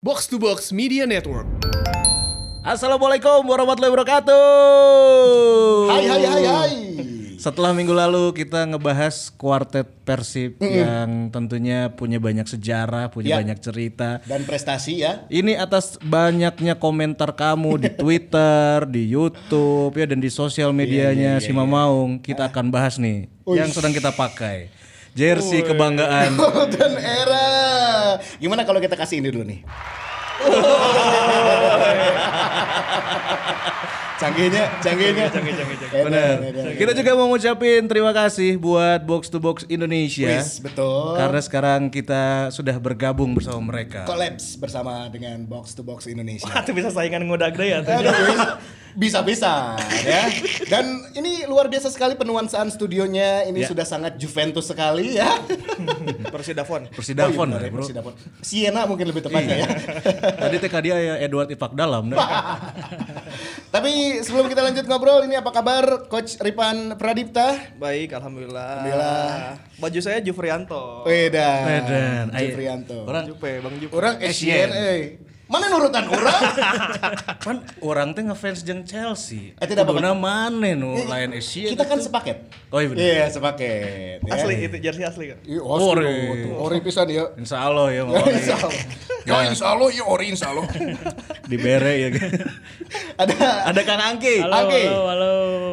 Box to Box Media Network. Assalamualaikum warahmatullahi wabarakatuh. Hai hai hai hai. Setelah minggu lalu kita ngebahas kuartet Persib yang tentunya punya banyak sejarah, punya Ya. banyak cerita. Dan prestasi ya. Ini atas banyaknya komentar kamu di Twitter, di YouTube ya dan di sosial medianya si Mamaung, kita akan bahas nih yang sedang kita pakai. Jersey kebanggaan. Golden era. Gimana kalau kita kasih ini dulu nih? canggihnya, canggihnya. Canggih, canggih, Benar. Kita juga mau ngucapin terima kasih buat Box to Box Indonesia. Wis, betul. Karena sekarang kita sudah bergabung bersama mereka. Collabs bersama dengan Box to Box Indonesia. Itu bisa saingan ngodak deh ya. Bisa-bisa ya. Dan ini luar biasa sekali penuansaan studionya. Ini Ya. sudah sangat Juventus sekali ya. Persidafon. Persidafon Oh, iya, ya, bro. Persidafon. Siena mungkin lebih tepatnya ya. Tadi TK dia ya Edward Ipak Dalam. Nah. Tapi sebelum kita lanjut ngobrol, ini apa kabar Coach Ripan Pradipta? Baik, alhamdulillah. Alhamdulillah. Baju saya Jufrianto. Wedan. Wedan. Jufrianto. Orang Jupe, Bang Jupe. Orang Asian, eh. Mana nurutan orang? kan orang teh ngefans jeung Chelsea. Eh, tidak Kuduna mana nu lain Asia. Kita kan sepaket. Oh iya bener. Iya, sepaket. ya. Asli itu jersey asli kan. Iya, asli. Ori. tuh. Ori pisan ya. Insya Allah ya mau Insya Allah. Ya insya Allah, ya ori insya Allah. dibere ya. Ada Ada Kang Angki. Halo, Oke. halo, halo.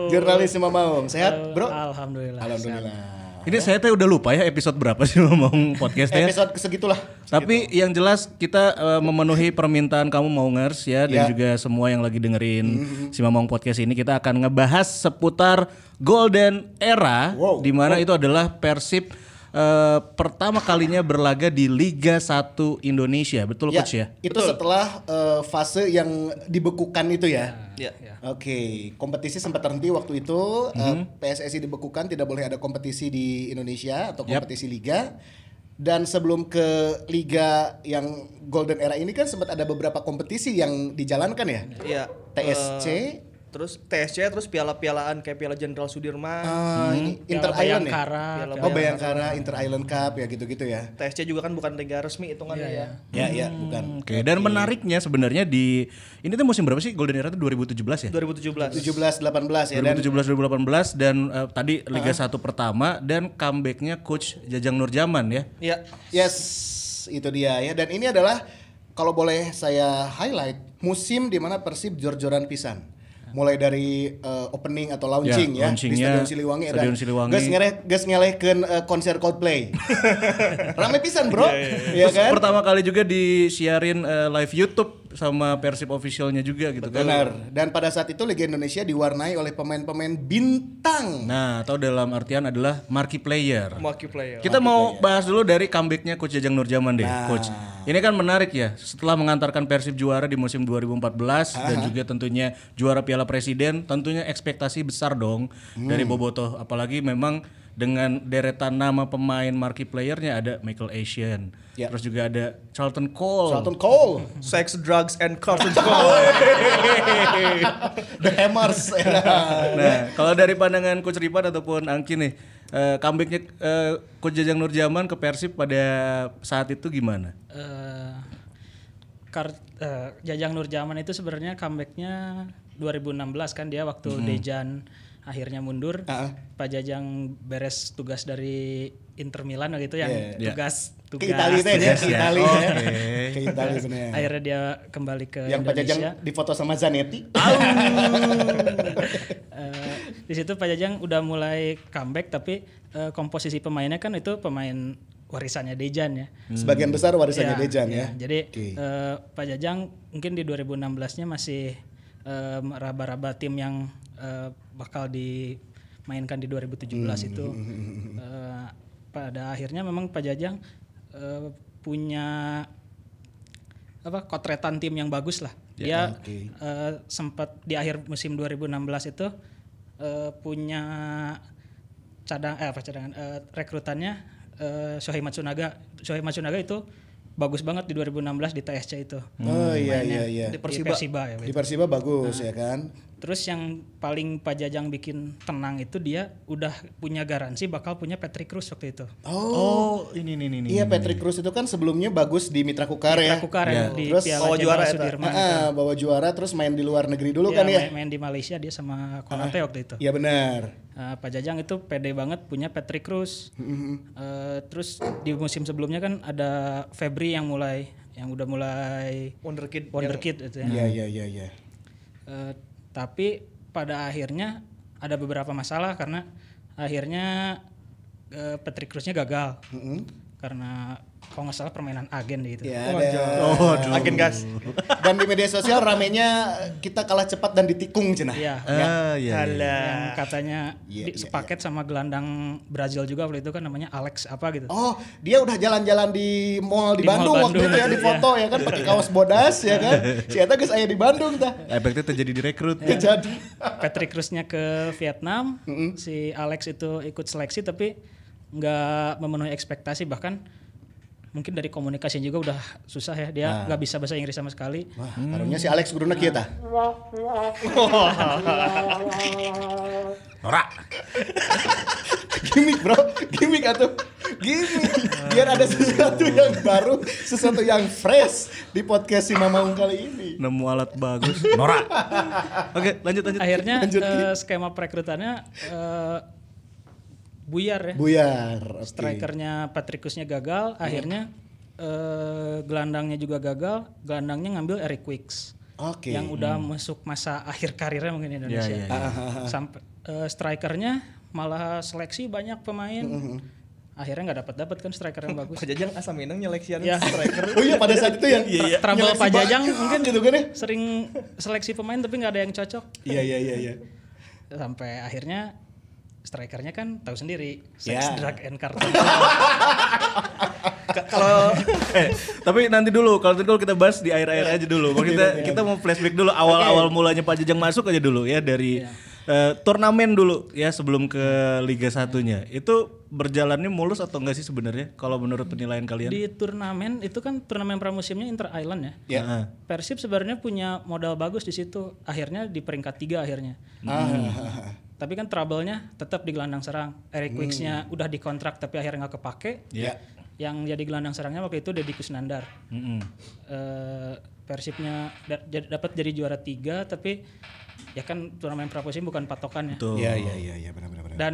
jurnalis Sima Maung. Sehat, bro? Alhamdulillah. Alhamdulillah. Ini saya teh udah lupa ya episode berapa sih ngomong podcastnya. Episode segitulah. Tapi yang jelas kita eh, memenuhi permintaan kamu Maungers ya dan Ya. juga semua yang lagi dengerin si Mamong Podcast ini kita akan ngebahas seputar Golden Era Wow. di mana itu adalah Persib eh, pertama kalinya berlaga di Liga 1 Indonesia. Betul coach ya? Itu setelah eh, fase yang dibekukan itu ya. Iya. Oke, kompetisi sempat terhenti waktu itu. Eh, Mhm. PSSI dibekukan, tidak boleh ada kompetisi di Indonesia atau kompetisi liga. Dan sebelum ke liga yang golden era ini kan sempat ada beberapa kompetisi yang dijalankan ya. Iya. TSC, terus TSC terus piala-pialaan kayak Piala Jenderal Sudirman. ah, ini Inter Piala Island ya. Piala Oh Bayangkara, Inter Island Cup ya gitu-gitu ya. TSC juga kan bukan liga resmi hitungannya ya. Ya, ya, bukan. Oke, dan menariknya sebenarnya di ini tuh musim berapa sih Golden Era itu 2017 ya? 2017. 17 18 ya dan 2017 2018 dan eh, tadi Liga 1 pertama dan comebacknya coach Jajang Nurjaman ya. Iya. Yes, itu dia ya. Dan ini adalah kalau boleh saya highlight musim di mana Persib jor-joran pisan. Mulai dari uh, opening atau launching Ya, ya, di Stadion Siliwangi Stadion Siliwangi. Gas ngeleh gas ngelehkeun uh, konser Coldplay. Rame pisan, Bro. Iya kan? Pertama kali juga disiarin eh, live YouTube sama Persib officialnya juga gitu kan. Benar. Dan pada saat itu Liga Indonesia diwarnai oleh pemain-pemain bintang. Nah, atau dalam artian adalah marquee player. Marquee player. Kita mau bahas dulu dari comebacknya Coach Jajang Nurjaman deh, Coach. Ini kan menarik ya, setelah mengantarkan Persib juara di musim 2014 dan juga tentunya juara Piala Presiden, tentunya ekspektasi besar dong dari Bobotoh. Apalagi memang dengan deretan nama pemain marquee playernya ada Michael Asian, Ya. terus juga ada Charlton Cole. Charlton Cole, Sex, drugs, and cartoon The Hammers. Nah, kalau dari pandangan Coach Ripan ataupun Angki nih, eh, comebacknya eh, Coach Jajang Nurjaman ke Persib pada saat itu gimana? Eh, kar, eh, Jajang Nurjaman itu sebenarnya comebacknya 2016 kan dia waktu Dejan akhirnya mundur. Ah. Pak Jajang beres tugas dari Inter Milan gitu yang Yeah. tugas Ke tugas. Itali teh ya, ke ya. Itali ya. Oke. Ke Itali benar. Akhirnya dia kembali ke Yang Pak Indonesia. Jajang difoto sama Zanetti. Eh, di situ Pak Jajang udah mulai comeback tapi eh, komposisi pemainnya kan itu pemain warisannya Dejan ya. Sebagian besar warisannya Ya, Dejan ya. ya. Jadi Oke. eh, Pak Jajang mungkin di 2016-nya masih eh, raba-raba tim yang eh, bakal dimainkan di 2017 itu. Eh, pada akhirnya memang Pak Jajang eh, punya apa kotretan tim yang bagus lah. Dia oke. eh, sempat di akhir musim 2016 itu eh, punya cadang eh apa cadangan eh, rekrutannya eh, Shohei Matsunaga. Shohei Matsunaga itu bagus banget di 2016 di TSC itu. Oh iya iya iya. Di Persiba. ya. Di Persiba bagus ya kan. Terus yang paling Pak Jajang bikin tenang itu dia udah punya garansi bakal punya Patrick Cruz waktu itu. Oh, Oh, ini ini ini. iya Patrick Cruz itu kan sebelumnya bagus di Mitra Kukar ya. Kukar ya, di Terus Piala bawa Jenderal juara ya, Sudirman. Ah, ah, bawa juara terus main di luar negeri dulu Iya, kan ya. main, main di Malaysia dia sama Konate waktu itu. Iya benar. Nah, Pak Jajang itu pede banget punya Patrick Cruz. Eh, terus di musim sebelumnya kan ada Febri yang mulai yang udah mulai Wonderkid. wonderkid itu ya. Iya iya iya iya. Eh, tapi pada akhirnya ada beberapa masalah karena akhirnya eh, Patrick Cruznya gagal karena kalau nggak salah permainan agen gitu. Ya, Oh, ada. Agen gas. Dan di media sosial ramenya kita kalah cepat dan ditikung cenah. Iya. Ah, iya. iya. Yang katanya Iya, di- iya, sepaket sama gelandang Brazil juga waktu itu kan namanya Alex apa gitu. Oh, dia udah jalan-jalan di mall di, Di mall Bandung, waktu Bandung, itu ya di iya. foto ya kan pakai kaos bodas ya kan. Si Eta geus aya di Bandung tah. Efeknya terjadi di rekrut. Jadi Patrick Cruznya ke Vietnam, si Alex itu ikut seleksi tapi nggak memenuhi ekspektasi bahkan mungkin dari komunikasi juga udah susah ya dia nggak bisa bahasa Inggris sama sekali. Wah, karunya si Alex guruna kieu tah. Norak. gimik bro, gimik atuh. Gimik. Biar ada sesuatu yang baru, sesuatu yang fresh di podcast si Mamaung kali ini. Nemu alat bagus. Norak. Oke, lanjut lanjut. Akhirnya Lanjut, eh, skema perekrutannya eh, buyar ya. Buyar. oke. Strikernya Patrick Cruznya gagal, akhirnya eh, gelandangnya juga gagal. Gelandangnya ngambil Eric Wicks. Oke. Yang udah masuk masa akhir karirnya mungkin di Indonesia. Ya, ya, Sampai eh, strikernya malah seleksi banyak pemain. Akhirnya nggak dapat dapat kan striker yang bagus. Pak Jajang asam minang nyeleksian Ya. striker. Oh iya pada saat itu yang Trouble nyeleksi Pak Jajang banyak mungkin gitu kan ya. sering seleksi pemain tapi nggak ada yang cocok. Iya iya iya iya. Sampai akhirnya strikernya kan tahu sendiri Ya. sex drug and cartel. Ka- Kalau eh, tapi nanti dulu kalau nanti dulu kita bahas di air-air aja dulu. Kalau kita kita mau flashback dulu awal-awal mulanya Pak Jajang masuk aja dulu ya dari eh, turnamen dulu ya sebelum ke Liga Satunya. Itu berjalannya mulus atau enggak sih sebenarnya kalau menurut penilaian kalian? Di turnamen itu kan turnamen pramusimnya Inter Island ya. Ya. Heeh. Persib sebenarnya punya modal bagus di situ. Akhirnya di peringkat tiga akhirnya. Ah. Tapi kan trouble-nya tetap di gelandang serang. Eric Wicks-nya udah dikontrak tapi akhirnya nggak kepake. Ya. Yang jadi gelandang serangnya waktu itu Deddy Kusnandar. Mm-mm. Eh, Persibnya da- dapat jadi juara tiga tapi ya kan turnamen pramusim bukan patokan ya. Tuh. Iya iya iya iya benar benar benar. Dan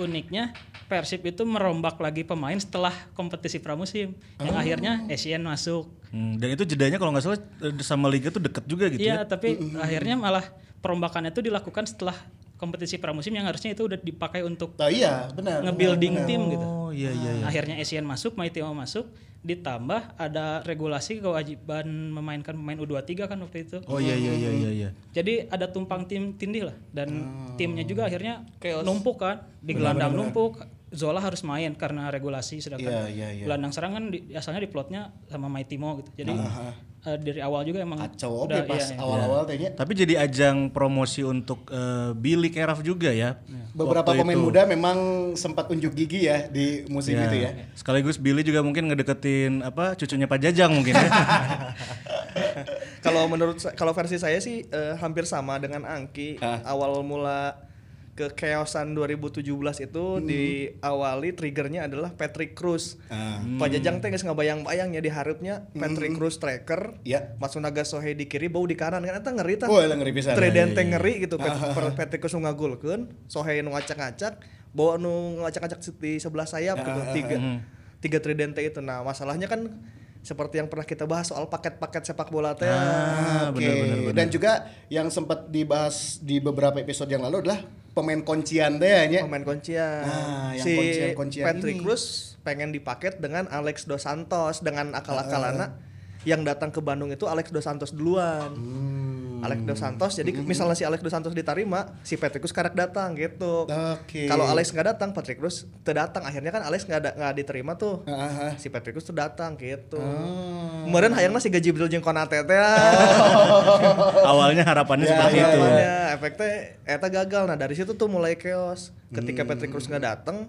uniknya Persib itu merombak lagi pemain setelah kompetisi pramusim yang akhirnya Asian masuk. Hmm, dan itu jedanya kalau nggak salah eh, sama liga tuh deket juga gitu Iya, ya. tapi akhirnya malah perombakannya itu dilakukan setelah kompetisi pramusim yang harusnya itu udah dipakai untuk Oh iya benar. nge-building tim gitu. Oh iya iya iya. Akhirnya Asian masuk, Mighty mau masuk, ditambah ada regulasi kewajiban memainkan pemain U23 kan waktu itu. Oh iya iya iya iya iya. Jadi ada tumpang tim tindih lah dan Oh. timnya juga akhirnya numpuk kan, di gelandang numpuk. Zola harus main karena regulasi sedangkan Iya, iya, iya. gelandang serang kan di, asalnya diplotnya sama Maitimo gitu. Jadi eh, dari awal juga emang Kacau oke udah pas iya, iya. awal-awal tehnya. Tapi jadi ajang promosi untuk eh, Billy Keraf juga ya. Beberapa Waktu pemain itu. muda memang sempat unjuk gigi ya di musim Ya. itu ya. Sekaligus Billy juga mungkin ngedeketin apa cucunya Pak Jajang mungkin ya. kalau menurut kalau versi saya sih eh, hampir sama dengan Angki. Awal mula ke keosan 2017 itu diawali triggernya adalah Patrick Cruz. Ah. Pak Jajang teh geus ngabayang-bayang ya di harapnya Patrick Cruz striker, Ya. Matsunaga Sohei di kiri, bau di kanan kan eta ngeri tah. Oh, ngeri pisan. Trident teh ngeri gitu Pat- per- Patrick Cruz ngagulkeun, Sohei nu ngacak-ngacak, bawa nu ngacak-ngacak di sebelah sayap gitu. Tiga tiga trident teh itu. Nah, masalahnya kan seperti yang pernah kita bahas soal paket-paket sepak bola teh. Ah, Oke. benar benar benar. Dan juga yang sempat dibahas di beberapa episode yang lalu adalah pemain kuncian deh ya. pemain kuncian. Ah, yang si kuncian-kuncian Patrick ini. Cruz pengen dipaket dengan Alex Dos Santos dengan akal-akalana yang datang ke Bandung itu Alex Dos Santos duluan. Alex Dos Santos jadi misalnya si Alex Dos Santos diterima, si Patrick Cruz karak datang gitu. Oke. Kalau Alex nggak datang, Patrick Cruz terdatang. Akhirnya kan Alex nggak ada- nggak diterima tuh. Ah. Si Patrick Cruz terdatang gitu. Oh. Kemudian hayangna si gaji Jibril jeung Konate teh. Awalnya harapannya Ya, seperti ya, itu. Harapannya efeknya eta gagal. Nah dari situ tuh mulai chaos. Ketika Patrick Cruz nggak datang,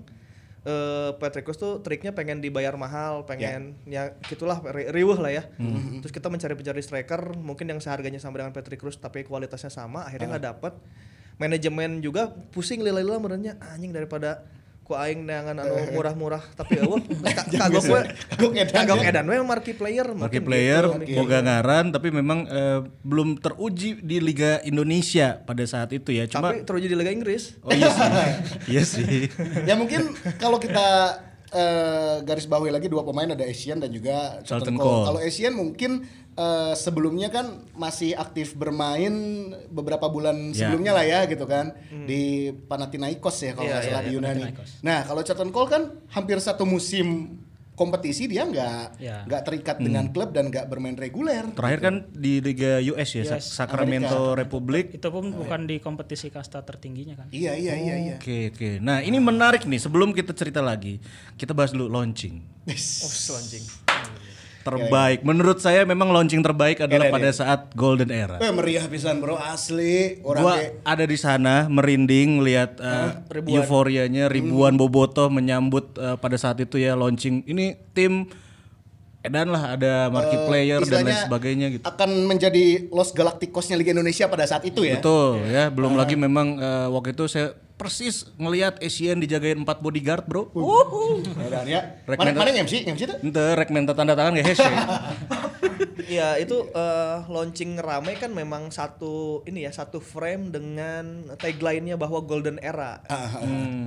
eh Petricus tuh triknya pengen dibayar mahal, pengen ya, gitulah ri- riweuh lah ya. Terus kita mencari-mencari striker mungkin yang seharganya sama dengan Petricus tapi kualitasnya sama, akhirnya nggak dapet. Manajemen juga pusing lila-lila merenya anjing daripada ku aing dengan anu murah-murah tapi eueuh ka- kagok we Kagok edan, kagok ya. edan we marquee player Marquee mungkin player, gitu. boga ngaran, tapi memang eh, belum teruji di Liga Indonesia pada saat itu ya. Cuma, tapi teruji di Liga Inggris. oh iya sih, iya sih. ya mungkin kalau kita eh, garis bawahi lagi dua pemain ada Asian dan juga Charlton Cole. Cole. Kalau Asian mungkin eh, sebelumnya kan masih aktif bermain beberapa bulan Ya. sebelumnya lah ya gitu kan di Panathinaikos ya kalau Iya, nggak salah iya, di Yunani. Nah kalau Charlton Cole kan hampir satu musim kompetisi dia nggak Ya. nggak terikat dengan klub dan nggak bermain reguler. Terakhir kan di Liga US ya, Sa- Sacramento Republic. Itu pun bukan di kompetisi kasta tertingginya kan. Iya iya iya iya. Oke oke. Nah ini menarik nih. Sebelum kita cerita lagi, kita bahas dulu launching Oh, selanjing. Terbaik. Menurut saya memang launching terbaik adalah pada saat Golden Era. Eh meriah pisan bro. Asli. Orang Gua kayak ada di sana merinding lihat uh, euforianya ribuan bobotoh menyambut uh, pada saat itu ya launching. Ini tim edan lah ada marquee player dan lain sebagainya gitu. akan menjadi Los Galacticosnya Liga Indonesia pada saat itu ya. Betul ya, belum lagi memang uh, waktu itu saya persis ngelihat Asian dijagain empat bodyguard, Bro. Edan ya. Rek Mana mana yang MC? Yang MC itu? Ente rek minta tanda tangan gak hese. Iya itu eh, launching rame kan memang satu ini ya satu frame dengan tagline-nya bahwa golden era,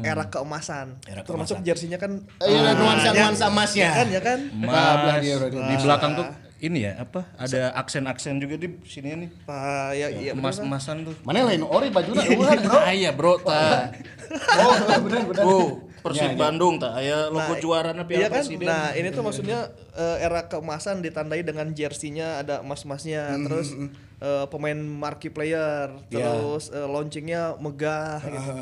era keemasan. Era Termasuk jersinya kan Iya, nuansa-nuansa emasnya. ya kan ya kan. Mas, di belakang tuh ini ya apa? Ada aksen-aksen juga di sini nih. Nah, ya iya bener, kan? Emas-emasan tuh. Mana lain ori bajunya eueuh bro. Ah iya bro, ta. Oh, benar benar. Oh, Persib Bandung ta aya logo juarana Iya Piala kan? Presiden. Nah, ini tuh maksudnya eh, era keemasan ditandai dengan jersinya ada emas-emasnya, terus eh, pemain marquee player, terus eh, launchingnya megah gitu.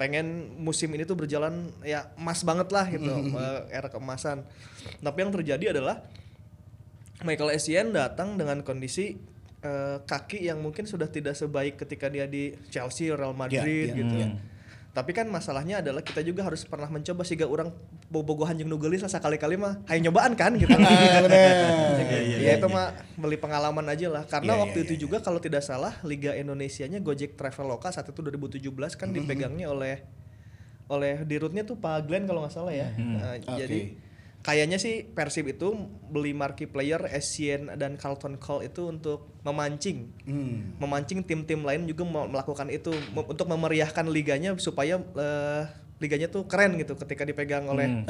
Pengen musim ini tuh berjalan ya emas banget lah gitu, eh, era keemasan. Tapi yang terjadi adalah Michael Essien datang dengan kondisi eh, kaki yang mungkin sudah tidak sebaik ketika dia di Chelsea, Real Madrid iya, gitu. Tapi kan masalahnya adalah kita juga harus pernah mencoba sehingga orang bobogohan jeung nugelis lah sekali-kali mah hayu nyobaan kan gitu. Ah, benar. ya itu mah beli pengalaman aja lah. Karena Iya, waktu iya, itu juga kalau tidak salah Liga Indonesianya Gojek Traveloka saat itu 2017 kan dipegangnya oleh oleh dirutnya tuh Pak Glenn kalau nggak salah ya. Nah, Oke. Jadi kayaknya sih Persib itu beli marquee player Essien dan Carlton Cole itu untuk memancing Hmm. memancing tim-tim lain juga melakukan itu untuk memeriahkan liganya supaya eh, liganya tuh keren gitu ketika dipegang oleh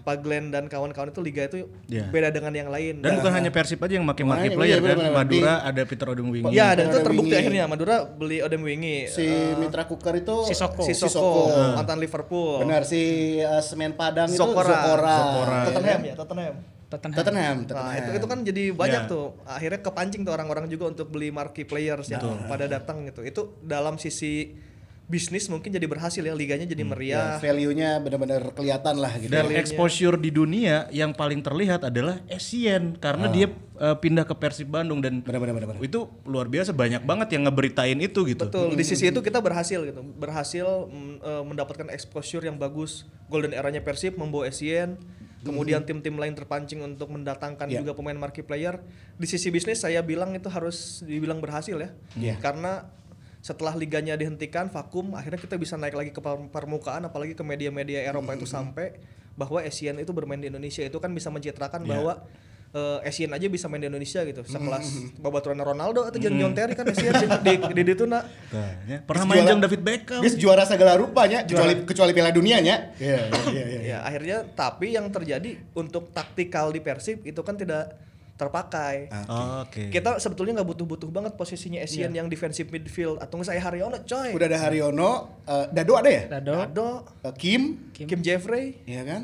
Pak Glenn dan kawan-kawan itu liga itu Iya. beda dengan yang lain. Dan bukan hanya Persib aja yang pakai Makanya, player iya, kan. benar-benar. Madura ada Peter Odemwingie. ya dan itu terbukti Wingi. akhirnya Madura beli Odem Wingi, Si Mitra Kukar itu Sisoko. si Soko, mantan Liverpool, Benar si uh, Semen Padang itu Zokora, Zokora. Tottenham ya Tottenham. Tottenham. Tottenham, Nah Tottenham. itu itu kan jadi banyak Ya. tuh akhirnya kepancing tuh orang-orang juga untuk beli marquee players yang pada datang gitu. Itu dalam sisi bisnis mungkin jadi berhasil ya liganya jadi Ya, meriah. value-nya benar-benar kelihatan lah gitu. Dan exposure di dunia yang paling terlihat adalah Asian karena dia uh, pindah ke Persib Bandung dan Benar-benar benar. itu luar biasa banyak banget yang ngeberitain itu gitu. Betul, di sisi itu kita berhasil gitu. Berhasil eh, mendapatkan exposure yang bagus. Golden eranya Persib membawa Asian. Kemudian tim-tim lain terpancing untuk mendatangkan Ya. juga pemain marquee player. Di sisi bisnis saya bilang itu harus dibilang berhasil ya. Ya. Karena setelah liganya dihentikan vakum, akhirnya kita bisa naik lagi ke per- permukaan apalagi ke media-media Eropa itu sampai bahwa Asian itu bermain di Indonesia itu kan bisa mencitrakan bahwa eh, Asian aja bisa main di Indonesia gitu. Sekelas babaturan Ronaldo atau John John Terry kan Asian di di, di, itu nak. Nah, ya. Pernah main juara- David Beckham. Dia juara segala rupanya kecuali kecuali Piala Dunia nya. Iya iya iya. ya akhirnya tapi yang terjadi untuk taktikal di Persib itu kan tidak terpakai. Oh, Oke. kita sebetulnya nggak butuh-butuh banget posisinya Asian yang defensive midfield. Atau nggak saya Haryono coy. Udah ada Haryono, eh, Dado ada ya? Dado. Dado. Eh, Kim, Kim, Jeffrey. Iya kan?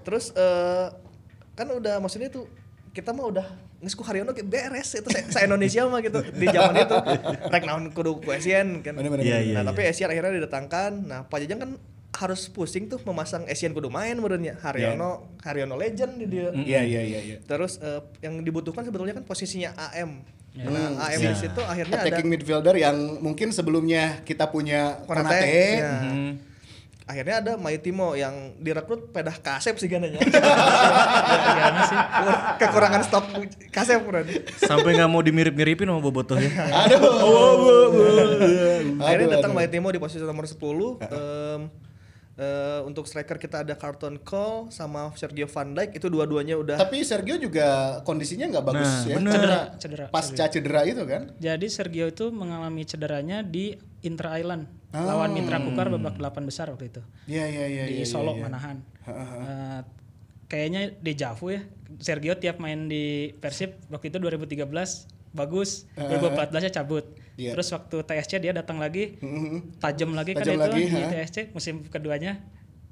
terus eh, kan udah maksudnya tuh kita mah udah ngesku Haryono kayak beres itu saya, saya Indonesia mah gitu di zaman itu. Rek naon kudu ku Asian kan. Bener-bener. Iya, iya, nah iya. tapi Asian akhirnya didatangkan. Nah Pak Jajang kan harus pusing tuh memasang Asian kudu main menurutnya Haryono Haryono legend di dia Iya iya iya iya. Terus eh, yang dibutuhkan sebetulnya kan posisinya AM. Nah, AM Ya. di situ akhirnya ada Attacking midfielder yang mungkin sebelumnya kita punya Konate. Konate. Ya. Hmm. akhirnya ada Maitimo yang direkrut pedah kasep sih gananya sih? kekurangan stok kasep berarti Sampai nggak mau dimirip-miripin sama Bobotoh ya. akhirnya Aduh, datang aduh. Maitimo di posisi nomor 10 Em, eh, untuk striker kita ada Carlton Cole sama Sergio Van Dijk itu dua-duanya udah Tapi Sergio juga kondisinya nggak bagus Nah, ya. bener. Cedera, cedera. Pasca cedera itu kan. Jadi Sergio itu mengalami cederanya di Inter Island lawan Mitra Kukar babak 8 besar waktu itu. Iya iya iya di iya, Solo iya. Manahan. Eh, kayaknya dejavu ya. Sergio tiap main di Persib waktu itu 2013 bagus, 2014 nya cabut. Iya. Terus waktu TSC dia datang lagi, tajam lagi kan Tajam itu lagi, di ha. TSC musim keduanya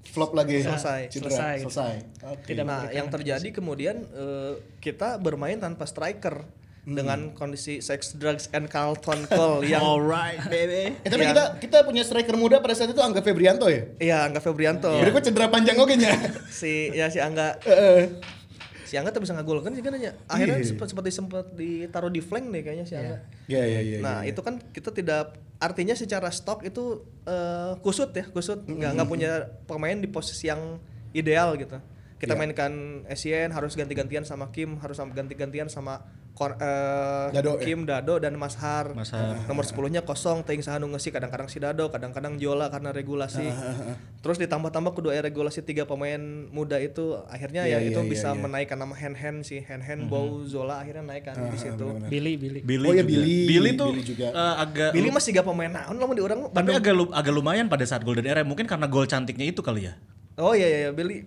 Flop lagi. Selesai. Cedera. Selesai. Selesai. Oke. Tidak Nah, yang terjadi kemudian eh, kita bermain tanpa striker Hmm. dengan kondisi sex drugs and Carlton Cole yang Alright, baby. Eh, tapi Yang- kita kita punya striker muda pada saat itu Angga Febrianto ya. Iya, Angga Febrianto. Berikut cedera panjang oke nya. Si ya si Angga Heeh. Si Angga tuh bisa ngagol kan sih kan aja. Akhirnya sempat seperti sempat ditaruh di flank deh kayaknya si Angga. Iya iya iya. Nah, itu kan kita tidak artinya secara stok itu eh, kusut ya, kusut. Nggak nggak punya pemain di posisi yang ideal gitu. Kita Iya. mainkan Essien harus ganti-gantian sama Kim, harus ganti-gantian sama Kor- eh, Dado, ya? Kim, Dado dan Mas Har. Mas Har. Nomor 10-nya kosong, Teing Sahanu ngesi kadang-kadang si Dado, kadang-kadang Jola karena regulasi. Terus ditambah-tambah kedua regulasi tiga pemain muda itu akhirnya Iya, ya iya, itu iya, bisa iya. menaikkan nama Hen Hen si Hen Hen Bow Zola akhirnya naik kan di situ. Billy Billy. Billy Oh ya, juga. Billy. Billy tuh Billy juga. eh, agak Billy masih gak pemain naon lamun di orang tapi Bandung. agak lu- agak lumayan pada saat Golden Era mungkin karena gol cantiknya itu kali ya. Oh iya iya iya, Billy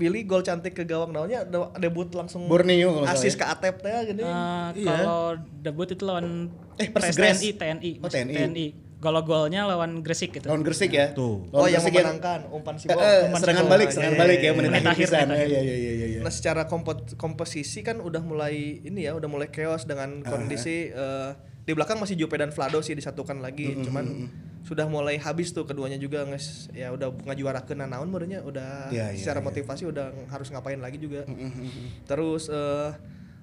Billy gol cantik ke gawang naonnya de- debut langsung Borneo kalau asis ke salah Atep teh gini. Eh, Iya. Kalau debut itu lawan Eh, Persegres. TNI, TNI, Oh, masih TNI. Gol-golnya lawan Gresik gitu. Lawan Gresik ya. Tuh. oh Lawan yang Gresik memenangkan umpan si Eh, Bob. eh, Umpan serangan balik, serangan Iya, balik iya, ya iya. menit akhir Iya iya iya iya. iya. Nah secara komposisi kan udah mulai ini ya, udah mulai chaos dengan kondisi eh, di belakang masih Jupe dan Vlado sih disatukan lagi, cuman sudah mulai habis tuh keduanya juga nges ya udah ngajuarakeun nah naon barunya udah Iya, iya, secara iya. motivasi udah harus ngapain lagi juga. Terus eh,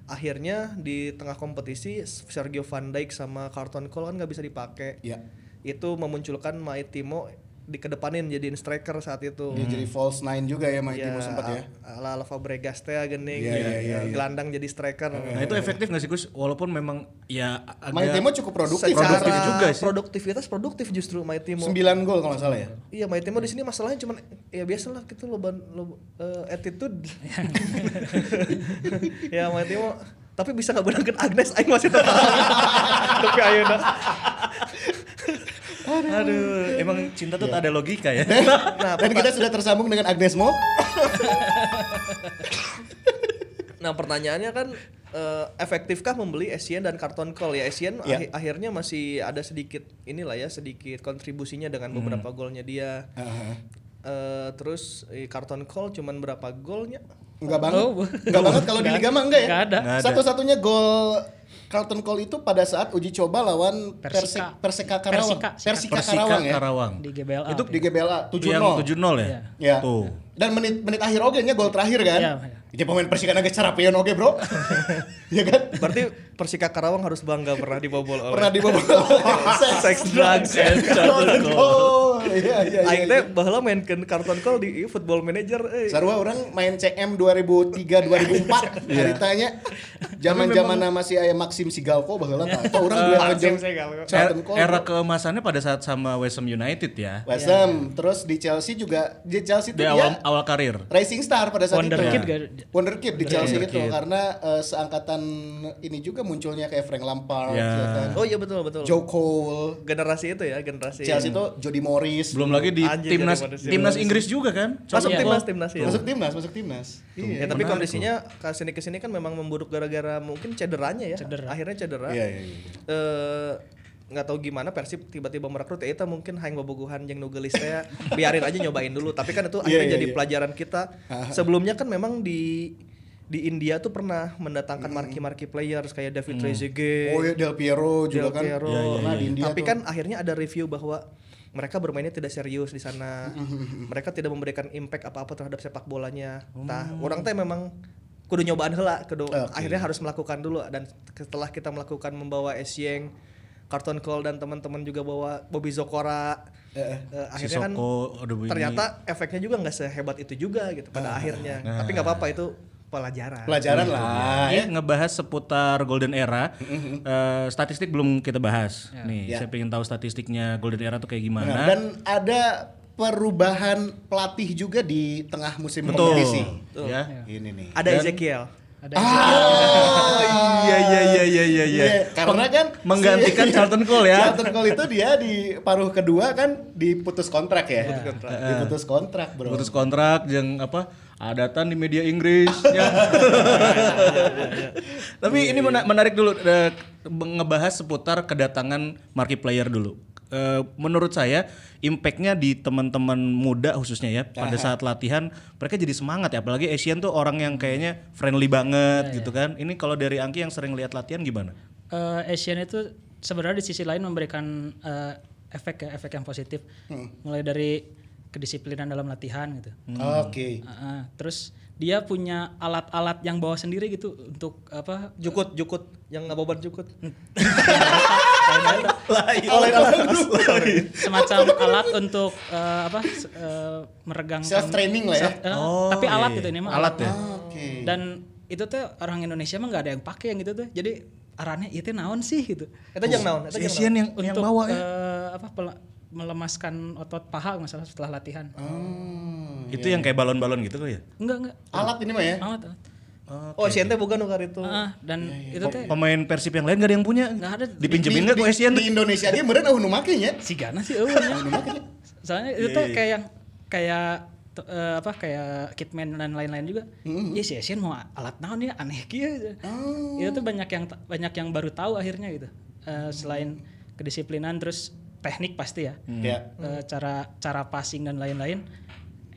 akhirnya di tengah kompetisi Sergio Van Dijk sama Carlton Cole kan nggak bisa dipakai. Iya. Itu memunculkan Maitimo dikedepanin jadiin striker saat itu. Dia jadi false nine juga ya Mike Ya, Timo sempat ya. ala ala Fabregas teh gening Iya, ya, iya, ya, iya. gelandang jadi striker Nah, itu efektif nggak sih Gus? Walaupun memang ya agak Mike Timo cukup produktif. secara Produktif juga sih. produktivitas produktif justru Maitimo 9 gol kalau nggak salah ya. iya Maitimo di sini masalahnya cuman ya biasalah gitu lo lo eh, attitude ya Maitimo tapi bisa nggak benangkan Agnes Aing masih tetap tapi ayo Aduh, emang cinta tuh tak ada logika ya. nah Dan kita sudah tersambung dengan Agnes Mo. Nah pertanyaannya kan eh, efektifkah membeli Essien dan Carton Cole ya Essien Ya. ahi- akhirnya masih ada sedikit inilah ya sedikit kontribusinya dengan beberapa golnya dia Eh, terus eh, Carton Cole cuman berapa golnya Enggak banget. Oh, Enggak banget kalau di Liga mah enggak ya? Ada. Satu-satunya gol Carlton Cole itu pada saat uji coba lawan Persika. Perseka Karawang. Persika. Persika, Persika Karawang ya. Karawang. di GBLA. Itu di GBLA 7-0. Yang 7-0 ya? Ya. Tuh. Dan menit menit akhir oge nya gol terakhir kan. Iya, Jadi pemain Persika nage carapian oge, Bro. Iya kan? berarti Persika Karawang harus bangga pernah dibobol oleh Pernah dibobol. Sex, drugs, and Carlton Cole. Iya, iya, iya. Aing teh baheula mainkeun Carton Cole di Football Manager eh. Sarua orang main CM 2003 2004 haritanya zaman-zaman masih aya Maxim Sigalko baheula tah. Eta urang duel jeung Charlton Cole. Era keemasannya pada saat sama West Ham United ya. West Ham, terus di Chelsea juga di Chelsea itu Di dia awal awal karir. Rising Star pada saat Wonderkid itu. gak? Wonderkid di Chelsea itu karena eh, seangkatan ini juga munculnya kayak Frank Lampard, Ya. ya kan? Oh iya betul betul. Joe Cole, Generasi itu ya, generasi. Chelsea itu Jody Morris. Belum lagi di Anjing, timnas timnas Inggris juga kan? Masuk Iya. timnas timnas ya. masuk timnas, masuk timnas. ya tapi kondisinya ke sini ke sini kan memang memburuk gara-gara mungkin cederanya ya. Cedera. Akhirnya cedera. Iya, iya, iya. Eh, nggak tahu gimana Persib tiba-tiba merekrut ya itu mungkin hayang bobogohan jeung nugelis teh biarin aja nyobain dulu tapi kan itu akhirnya Iya, iya, jadi iya. pelajaran kita sebelumnya kan memang di di India tuh pernah mendatangkan marki-marki players kayak David Trezeguet Oh ya Del Piero juga Del kan. Piero. Pernah di India Tapi tuh. kan akhirnya ada review bahwa mereka bermainnya tidak serius di sana. mereka tidak memberikan impact apa-apa terhadap sepak bolanya. Nah, orang teh memang kudu nyobaan heula, kudu Oke. akhirnya harus melakukan dulu dan setelah kita melakukan membawa Esyeng Carton Cole dan teman-teman juga bawa Bobby Zokora. Eh, Si akhirnya kan Soko bunyi. ternyata efeknya juga nggak sehebat itu juga gitu pada akhirnya. Tapi nggak apa-apa itu pelajaran. Pelajaran lah ya ya. ngebahas seputar Golden Era. Eh, statistik belum kita bahas. Nih, Ya. saya pengen tahu statistiknya Golden Era tuh kayak Benar. gimana. Dan ada perubahan pelatih juga di tengah musim Betul. kompetisi. Ya. Ini nih. Ada Ezekiel. Ada Oh iya iya iya iya iya. Iya, karena kan menggantikan si- Charlton Cole ya. Charlton Cole itu dia di paruh kedua kan diputus kontrak ya. Diputus kontrak, Bro. Putus kontrak yang apa? Adatan di media Inggris ya. Tapi ini mena- menarik dulu eh, ngebahas seputar kedatangan marquee player dulu. Eh, menurut saya impactnya di teman-teman muda khususnya ya pada saat latihan mereka jadi semangat ya apalagi Asian tuh orang yang kayaknya friendly banget gitu kan ini kalau dari Angki yang sering lihat latihan gimana Eh, Asian itu sebenarnya di sisi lain memberikan eh, efek ya, efek yang positif. Mulai dari kedisiplinan dalam latihan gitu. Oke. Ah, ah. terus dia punya alat-alat yang bawa sendiri gitu untuk apa? Jukut, jukut yang ngaboban jukut. semacam alat untuk eh, apa? s- eh, meregangkan Self training lah ya. self- eh, tapi alat gitu ini mah alat ya Oke. Dan itu tuh orang Indonesia mah nggak ada yang pakai yang gitu tuh. Jadi arahnya itu naon sih gitu. Eta jeung naon? Eta Si jeung Asian yang untuk yang bawa ya eh, apa pel- melemaskan otot paha masalah setelah latihan. Hmm, itu yang kayak balon-balon gitu kok ya Enggak enggak. Alat ini mah ya. Alat. alat. Oh, Asian teh bukan nukar itu. Ah, dan itu teh pemain Persib yang lain gak ada yang punya nggak ada dipinjemin nggak ke Asian Di Indonesia dia meureun eueuh nu make nya. si Gana sih eueuh nya. Soalnya itu tuh kayak yang kayak eh, apa kayak Kitman dan lain-lain juga. Ya si Asian mau alat naon ya aneh kieu. Itu tuh banyak yang banyak yang baru tahu akhirnya gitu. Eh, selain kedisiplinan terus teknik pasti ya. Ya. Eh, cara cara passing dan lain-lain.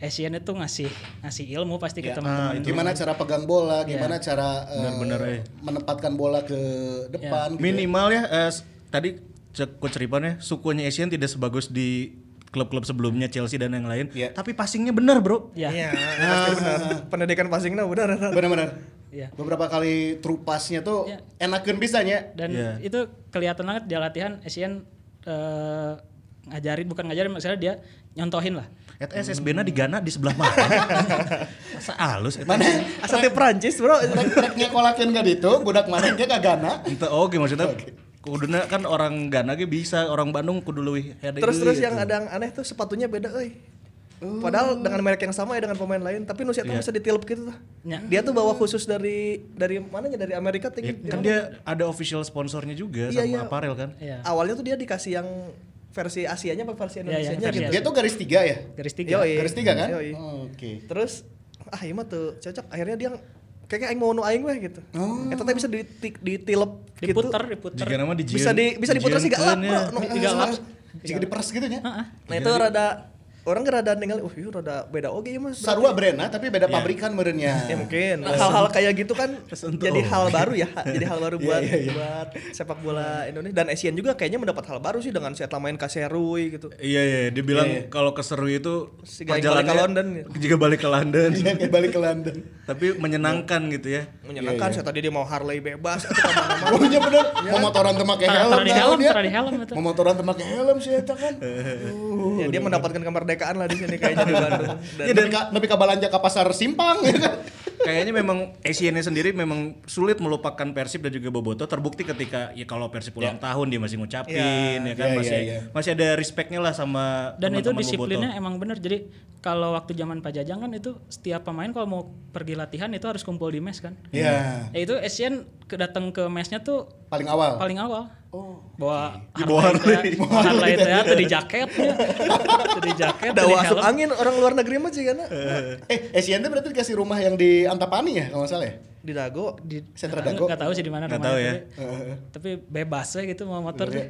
Asian itu ngasih ngasih ilmu pasti ke Ya. teman-teman. Gimana cara pegang bola, gimana cara eh, Bener-bener, eh. menempatkan bola ke depan gitu. minimal ya eh, s- tadi cek coach Ripan ya sukunya Asian tidak sebagus di klub-klub sebelumnya Chelsea dan yang lain Iya. tapi passingnya benar bro Ya. Iya, pasti benar. Pendidikan passingnya benar. benar. Benar-benar. Iya. Beberapa kali true pass-nya tuh Ya. enakeun bisanya. Dan Iya. itu kelihatan banget di latihan Asian eh, ngajarin bukan ngajarin maksudnya dia nyontohin lah. Eta SSB na di Ghana di sebelah mana masa halus eta Mana Asal di Prancis, Bro. rek nyekolakeun ka ditu, budak mana ge ka Gana. Ente oke maksudnya kuduna kan orang Ghana ge bisa orang Bandung kudu leuwih Terus terus deui yang gitu. ada yang aneh tuh sepatunya beda euy. Padahal dengan merek yang sama ya dengan pemain lain, tapi nu siapa bisa ditilep gitu tuh. Ya. Dia tuh bawa khusus dari dari mananya dari Amerika tinggi. kan dia ada official sponsornya juga Iya, sama iya. apparel kan Iya. Awalnya tuh dia dikasih yang versi Asianya apa versi Iya, iya, Indonesia versi gitu. Dia tuh garis tiga ya? Garis tiga. Yoi. Garis tiga kan? Yoi. Oh, Oke. Terus ah iya mah tuh cocok. Akhirnya dia kayaknya aing mau nu aing weh gitu. Oh. Eta teh bisa ditik ditilep gitu. Diputer, diputer. jika nama di Bisa di bisa diputer sih gak lap, Bro. ya. Jika diperes gitu nya. Nah itu rada orang kan rada ningali, uh iya rada beda oke ya mas. Sarua brandna tapi beda pabrikan meureunnya. Ya mungkin hal-hal kayak gitu kan jadi hal baru ya, jadi hal baru buat iya, iya. buat sepak bola Indonesia dan Asian juga kayaknya mendapat hal baru sih dengan saya main Kaserui gitu. Iya iya, dia bilang kalau keseru itu Si Gaing balik ke London. Jika balik ke London. Balik ke London. Tapi menyenangkan gitu ya. Menyenangkan saya tadi dia mau Harley bebas atau ke mana-mana. Oh iya bener, mau motoran teu make helm. Tara di tahu helm, dia. tara di helm itu. Mau motoran teu make helm sih eta kan. Ya, dia mendapatkan kemerdekaan lah di sini kayaknya di Bandung. Dan Ya, dan lebih ke balanja ke pasar simpang. Kayaknya memang Asiannya sendiri memang sulit melupakan Persib dan juga Boboto terbukti ketika ya kalau Persib ulang tahun dia masih ngucapin ya, kan Ya, masih ya, ya. masih ada respectnya lah sama Dan itu disiplinnya Boboto. emang bener. Jadi kalau waktu zaman Pak Jajang kan itu setiap pemain kalau mau pergi latihan itu harus kumpul di mes kan. Iya. Ya itu Asian kedatang ke mesnya tuh Paling awal. paling awal. Oh. Bawa Dibawa Harley teh, bawa Harley teh tuh di jaket ya. Tuh di jaket, di asup helm. angin orang luar negeri mah sih karena Eh, Asian tuh berarti dikasih rumah yang di Antapani ya kalau nggak salah ya? di Dago di Sentra Dago. nggak tahu sih di mana Nggak rumahnya, tahu ya. tapi, tapi bebas ya gitu mau motor tuh.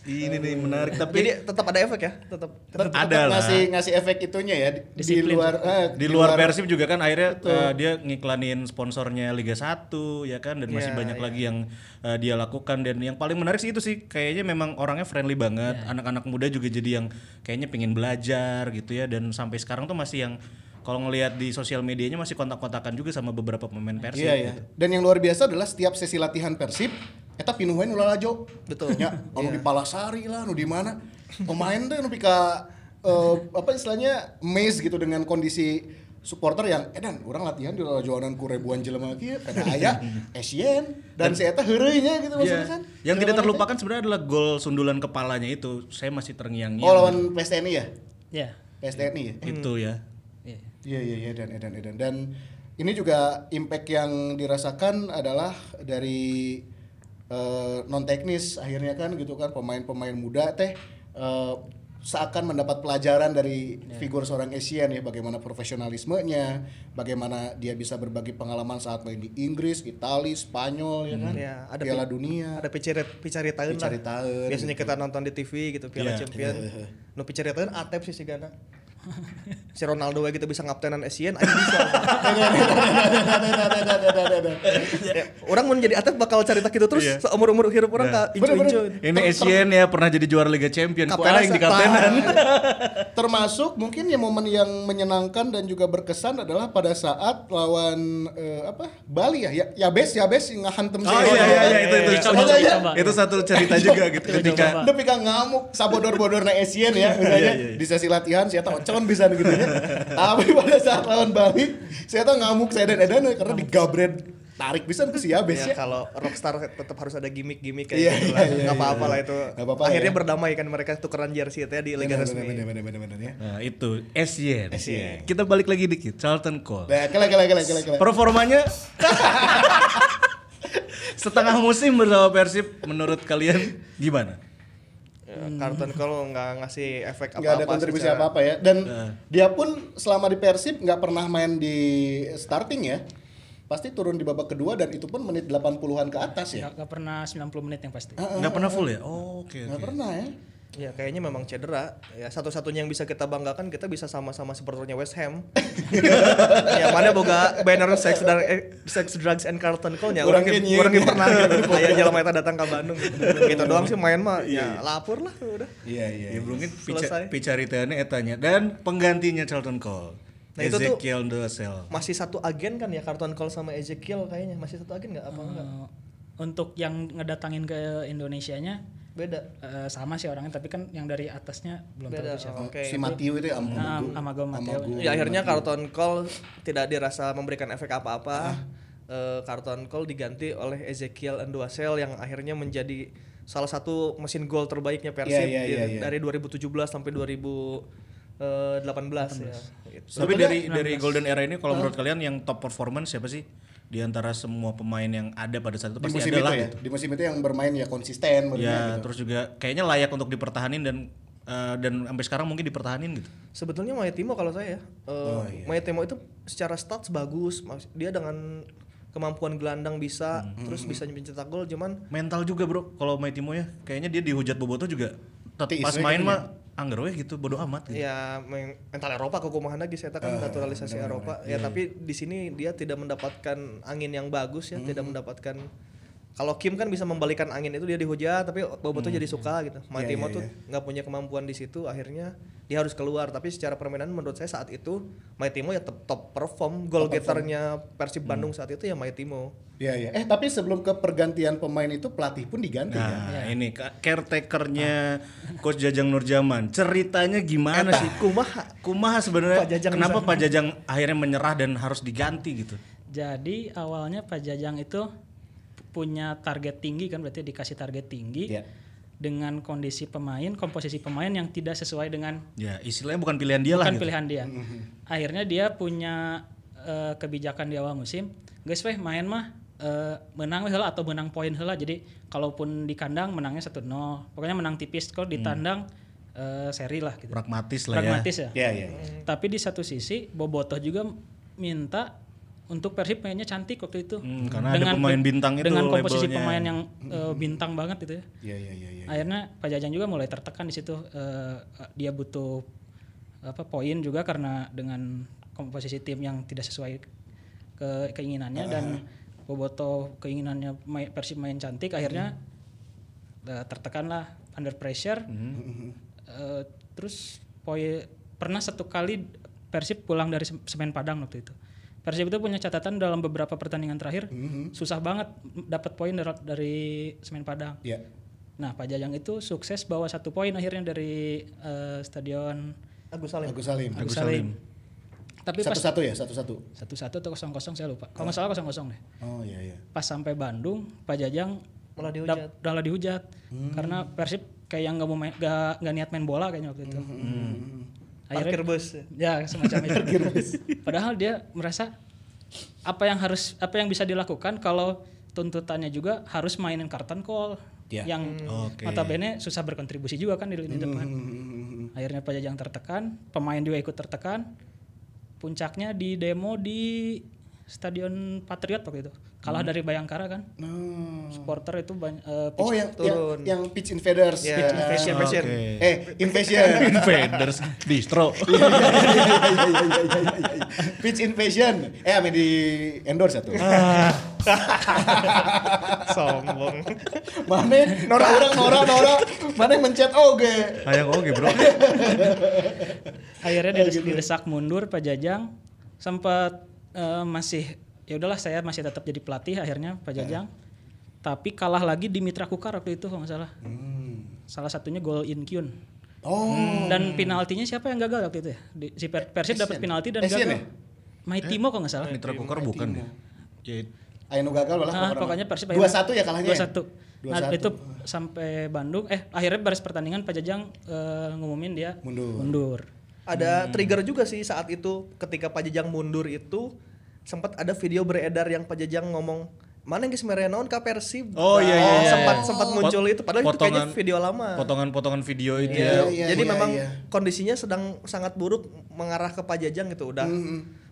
Ini nih menarik tapi Jadi tetap ada efek ya, tetap. Tetap, Ada tetap lah. ngasih ngasih efek itunya ya di, di luar eh, di luar Persib juga kan akhirnya eh, dia ngiklanin sponsornya Liga 1 ya kan dan masih Iya, banyak iya. lagi yang eh, dia lakukan dan yang paling menarik sih itu sih kayaknya memang orangnya friendly banget anak-anak muda juga jadi yang kayaknya pengen belajar gitu ya dan sampai sekarang tuh masih yang kalau ngelihat di sosial medianya masih kontak-kontakan juga sama beberapa pemain Persib Iya ya. gitu. Dan yang luar biasa adalah setiap sesi latihan Persib eta pinuh wae nu lalajo. Betul. Ya, anu di Palasari lah, nu di mana. pemain tuh nu pika eh, apa istilahnya maze gitu dengan kondisi supporter yang edan orang latihan di lajoanan ku ribuan jelema kieu kada aya Asian dan si eta heureuy nya gitu maksudnya Iya. kan. Yang tidak terlupakan sebenarnya adalah gol sundulan kepalanya itu. Saya masih terngiang-ngiang. Oh lawan PSTNI ya? Ya. PSTNI ya? Itu ya. Iya. Iya iya iya dan edan edan dan ini juga impact yang dirasakan adalah dari non teknis akhirnya kan gitu kan pemain-pemain muda teh eh, seakan mendapat pelajaran dari figur seorang Asian ya bagaimana profesionalismenya, bagaimana dia bisa berbagi pengalaman saat main di Inggris, Italia, Spanyol ya kan, Ya, ada Piala pi- Dunia. ada picarit picaritaeun lah. Picaritaeun, Biasanya kita nonton di TV gitu Piala Iya. Champion. Nu picaritaeun atep sih sigana. Si Ronaldo we gitu bisa ngaptenan Asian aja bisa. ya, orang mau jadi atlet bakal cerita gitu terus Iya. seumur umur hidup orang ka incu-incu. Ini Asian ya pernah jadi juara Liga Champion. Ku aing di kaptenan. Termasuk mungkin ya momen yang menyenangkan dan juga berkesan adalah pada saat lawan eh, apa Bali ya, ya Yabes Yabes yang ngahantem Oh iya iya iya itu itu. Ya. Itu satu cerita juga gitu ketika Udah pika ngamuk sabodor-bodor na Asian ya misalnya di sesi latihan saya tahu con bisa gitu ya. Tapi pada saat lawan Bali saya tahu ngamuk saya dan Edan karena digabret tarik bisa ke si Yabes Ya, ya. kalau rockstar tetap harus ada gimmick-gimmick kayak Iya, gitu iya, lah. iya, Nggak iya, apa-apa iya. lah itu. Nggak apa-apa Akhirnya ya. berdamai kan mereka tukeran jersey itu ya di liga resmi. bener, bener, bener, bener, ya. Nah itu. Asian. Kita balik lagi dikit. Charlton Cole. Nah, kela kela kela kela kela. Performanya setengah musim bersama Persib menurut kalian gimana? Ya, Carlton Cole nggak ngasih efek apa-apa. nggak ada kontribusi secara- apa-apa ya dan dia pun selama di Persib nggak pernah main di starting ya pasti turun di babak kedua dan itu pun menit 80-an ke atas ya Nggak, nggak pernah 90 menit yang pasti. Nggak pernah full ya? Oh, oke nggak oke. pernah ya Ya kayaknya memang cedera. Ya satu-satunya yang bisa kita banggakan kita bisa sama-sama supporternya West Ham. yang mana boga banner sex drug, eh, sex drugs and Carlton Cole nya. Orang orang nyeun. ge pernah gitu. Aya jelema eta datang ke Bandung gitu. Doang sih main mah. Ya lapor lah udah. iya iya Ya mungkin Selesai. picaritaannya etanya dan penggantinya Charlton Cole. Nah, itu tuh- Ezekiel Ndosel. Masih satu agen kan ya Carlton Cole sama Ezekiel kayaknya. Masih satu agen nggak apa enggak? Eh, untuk yang ngedatangin ke Indonesianya Beda. eh, sama sih orangnya tapi kan yang dari atasnya belum Beda. tahu siapa. Oke. si Matthew itu ya Nah, Amago. Amago. Ya akhirnya Carlton Cole tidak dirasa memberikan efek apa-apa. Eh, Carlton Cole diganti oleh Ezekiel Enduasel yang akhirnya menjadi salah satu mesin gol terbaiknya Persib iya, di- iya, iya. dari 2017 sampai 2018 ya. Gitu. Tapi dari dari Golden Era ini kalau menurut kalian yang top performance siapa sih? Di antara semua pemain yang ada pada saat itu di pasti musim ada itu lah ya gitu. di musim itu yang bermain ya konsisten bermain Ya, gitu. terus juga kayaknya layak untuk dipertahanin dan eh, dan sampai sekarang mungkin dipertahanin gitu. Sebetulnya Maetimo kalau saya, eh Oh, iya. Maetimo itu secara stats bagus, dia dengan kemampuan gelandang bisa, Hmm. terus bisa mencetak gol, cuman Mental juga, Bro. Kalau Maitimo ya, kayaknya dia dihujat Boboto juga tet- Tiis pas main gitu mah anggar we gitu, bodo amat gitu. ya men- mental Eropa kekumahan lagi saya kan naturalisasi Eropa Iya, ya tapi di sini dia tidak mendapatkan angin yang bagus ya Hmm. tidak mendapatkan kalau Kim kan bisa membalikan angin itu dia dihujat tapi Boboto jadi suka gitu Hmm. Matimo iya, tuh nggak punya kemampuan di situ akhirnya dia harus keluar tapi secara permainan menurut saya saat itu Matimo ya top, top perform goal getternya Persib Hmm. Bandung saat itu ya Matimo Iya iya. Eh tapi sebelum ke pergantian pemain itu pelatih pun diganti kan. Nah, ini ka- caretakernya Coach Jajang Nurjaman. Ceritanya gimana sih? kumaha Kumaha sebenarnya Pak Jajang kenapa bisa- Pak Jajang akhirnya menyerah dan harus diganti gitu? Jadi awalnya Pak Jajang itu punya target tinggi kan berarti dikasih target tinggi Iya. dengan kondisi pemain, komposisi pemain yang tidak sesuai dengan Ya, istilahnya bukan pilihan dia lah bukan gitu. pilihan dia. Akhirnya dia punya eh, kebijakan di awal musim, guys weh main mah eh, menang weh heula atau menang poin heula. Jadi kalaupun di kandang menangnya 1-0. Pokoknya menang tipis kalau di tandang eh, seri lah gitu. Pragmatis lah ya. Pragmatis ya. Iya iya. Tapi di satu sisi Bobotoh juga minta untuk Persib mainnya cantik waktu itu. Hmm, karena ada pemain bintang itu Dengan komposisi labelnya. pemain yang eh, bintang banget gitu ya. Iya iya iya iya. Akhirnya Pak Jajang juga mulai tertekan di situ. eh, dia butuh apa poin juga karena dengan komposisi tim yang tidak sesuai ke keinginannya dan Boboto keinginannya main, Persib main cantik akhirnya eh, tertekan lah under pressure. Eh, terus poin pernah satu kali Persib pulang dari Sem- Semen Padang waktu itu. Persib itu punya catatan dalam beberapa pertandingan terakhir susah banget dapat poin dari, dari Semen Padang Iya. Nah, Pak Jajang itu sukses bawa satu poin akhirnya dari eh, stadion Agus Salim. Agus Salim. Agus Salim. Tapi pas Satu-satu ya, satu-satu. satu satu atau kosong kosong saya lupa. Kalau nggak salah kosong kosong deh. Oh iya iya. Pas sampai Bandung, Pak Jajang Malah dap- dihujat. malah dihujat karena Persib kayak yang nggak mau main, nggak nggak niat main bola kayaknya waktu itu. Parkir bus. Ya semacam itu. Padahal dia merasa apa yang harus apa yang bisa dilakukan kalau tuntutannya juga harus mainin karton call Ya. yang Oke. notabene susah berkontribusi juga kan di lini depan. Akhirnya Pak Jajang tertekan, pemain juga ikut tertekan. Puncaknya di demo di Stadion Patriot waktu itu. Kalah dari Bayangkara kan. Nah. Supporter itu banyak eh, Oh yang, yang turun. yang pitch invaders. Ya, Ya. invasion, invasion. Oke. Eh, invasion. Invaders distro. pitch invasion. Eh, ame di endorse satu. Sombong. Mana nora orang nora nora. Mana mencet oge. Hayang oke, Bro. akhirnya dides- didesak mundur Pak Jajang sempat eh, masih ya udahlah saya masih tetap jadi pelatih akhirnya Pak Jajang tapi kalah lagi di Mitra Kukar waktu itu kalau nggak salah salah satunya gol Inkyun Oh. dan penaltinya siapa yang gagal waktu itu ya Di- si Per- Persib dapat penalti dan Asian gagal ya? Maitimo kalau nggak salah Mitra Kukar bukan ya? Ya, Ayo gagal lah. Ah, pokoknya Persib dua satu ya kalahnya. dua ya? satu nah 2-1. itu sampai Bandung eh akhirnya beres pertandingan Pak Jajang eh, ngumumin dia Mundur. mundur Ada trigger juga sih saat itu ketika Pak Jajang mundur itu sempat ada video beredar yang Pak Jajang ngomong mana yang mere naon ka Persib. Oh, iya, iya, iya, sempat iya. sempat muncul itu padahal itu kayaknya video lama. Potongan-potongan video itu Iya, ya. iya, Jadi iya, memang iya. kondisinya sedang sangat buruk mengarah ke Pak Jajang gitu udah.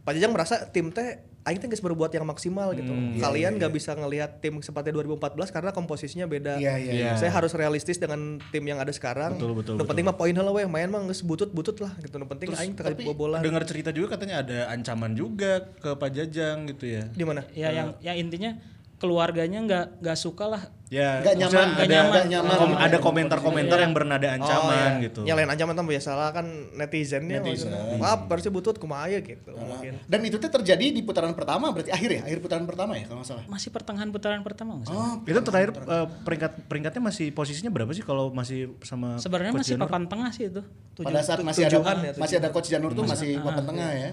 Pak Jajang merasa tim teh aing teh geus berbuat yang maksimal gitu. Kalian nggak bisa ngelihat tim seperti 2014 karena komposisinya beda. Iya, iya, iya. Saya harus realistis dengan tim yang ada sekarang. Betul, betul, betul. penting mah poin heula we main mah geus butut-butut lah gitu. Nu penting aing teu bobolan. Dengar cerita juga katanya ada ancaman juga ke Pak Jajang gitu ya. Di mana? ya yang ya intinya keluarganya nggak nggak suka lah Ya, Nggak nyaman, ada, nggak nyaman. Nggak nyaman. kom- ada komentar-komentar yang bernada ancaman gitu. Ya lain ancaman tambah biasalah kan netizennya Netizen. maksudnya. Wah, Persib butut kumaha aya gitu mungkin. Dan itu tuh terjadi di putaran pertama berarti akhir ya, akhir putaran pertama ya kalau nggak salah. masih pertengahan putaran pertama nggak salah. Oh, Itu terakhir eh, peringkat peringkatnya masih posisinya berapa sih kalau masih sama Sebenarnya Coach masih Janur? papan tengah sih itu. pada saat masih ada ya, masih ada coach Janur tuh masih papan tengah ya.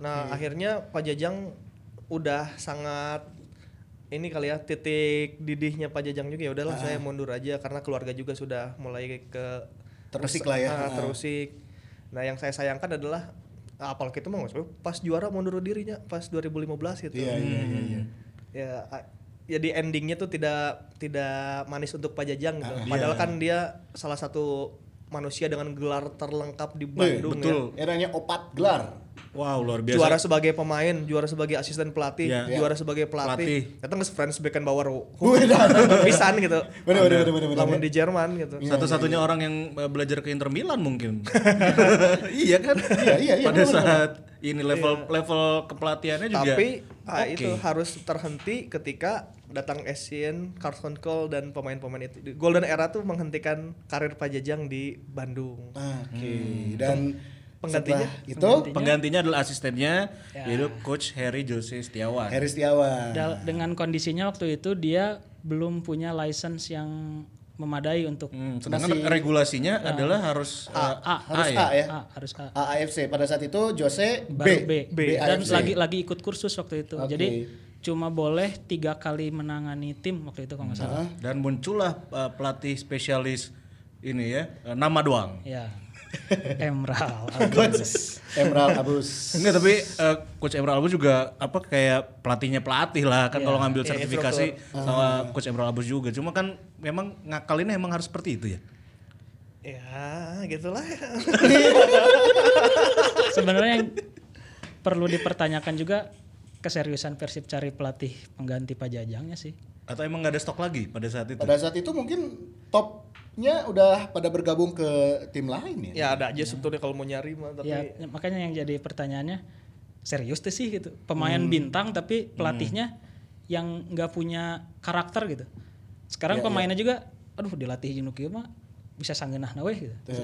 Nah, akhirnya Pak Jajang udah sangat ini kali ya titik didihnya Pak Jajang juga ya udahlah saya mundur aja karena keluarga juga sudah mulai ke Terusik lah ya. Ah, terusik. Nah, yang saya sayangkan adalah ah, apalagi itu maksudnya pas juara mundur dirinya pas 2015 gitu. Iya iya iya iya. Ya ah, ya di endingnya tuh tidak tidak manis untuk Pak Jajang gitu. Ah, Padahal kan dia salah satu manusia dengan gelar terlengkap di Wih, Bandung betul. ya. Eranya opat gelar. Wow, luar biasa. juara sebagai pemain, juara sebagai asisten pelatih, Iya. juara sebagai pelatih. Datang ke Franz Beckenbauer, pisan gitu. Bener bener bener. Lamun di Jerman gitu. Satu-satunya orang yang eh, belajar ke Inter Milan mungkin. iya kan? Iya, iya, iya, Pada benar, benar. saat ini level level kepelatihannya juga. Tapi ah, oke. itu harus terhenti ketika datang Asian, Carlton Cole dan pemain-pemain itu. Golden Era tuh menghentikan karir Pak Jajang di Bandung. Oke. Dan Penggantinya? setelah itu Penggantinya adalah asistennya Ya. yaitu Coach Harry Jose Setiawan. Heri Setiawan. Dal- dengan kondisinya waktu itu dia belum punya license yang memadai untuk Hmm, sedangkan regulasinya adalah harus eh, A, Harus ya? A ya. A, harus A. AAFC pada saat itu Jose B. Baru B. B. Dan AFC. lagi lagi ikut kursus waktu itu. Oke. Jadi cuma boleh tiga kali menangani tim waktu itu kalau nggak salah. Dan muncullah eh, pelatih spesialis ini ya, eh, nama doang. Ya. Emerald. Coach Emerald Abus. Enggak tapi eh, Coach Emerald Albus juga apa kayak pelatihnya pelatih lah kan kalau ngambil Iya, sertifikasi sama Coach Emerald Albus juga. Cuma kan memang ngakalinnya emang harus seperti itu ya. Ya, gitulah. Sebenarnya yang perlu dipertanyakan juga keseriusan Persib cari pelatih pengganti Pak Jajangnya sih. Atau emang nggak ada stok lagi pada saat itu? Pada saat itu mungkin topnya udah pada bergabung ke tim lain ya. ya ada aja sebetulnya kalau mau nyari mah tapi Ya, makanya yang jadi pertanyaannya serius tuh sih gitu. Pemain bintang tapi pelatihnya yang nggak punya karakter gitu. Sekarang pemainnya juga aduh dilatih jeung nu kieu mah bisa sanggeunah weh gitu. Eh,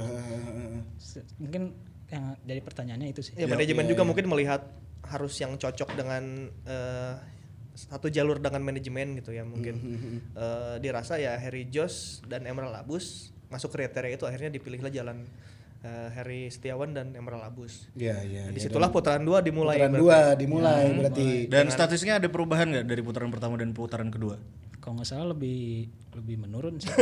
Se- Mungkin yang jadi pertanyaannya itu sih. Ya, manajemen juga mungkin melihat harus yang cocok dengan eh, satu jalur dengan manajemen gitu ya mungkin Hmm, Eh, dirasa ya Harry Josh dan Emerald Abus masuk kriteria itu akhirnya dipilihlah jalan eh, Harry Setiawan dan Emerald Abus. Iya, iya. Nah, iya. di situlah putaran dua dimulai. Putaran berarti. dua dimulai berarti. Dan statistiknya ada perubahan nggak dari putaran pertama dan putaran kedua? Kalau nggak salah lebih lebih menurun sih.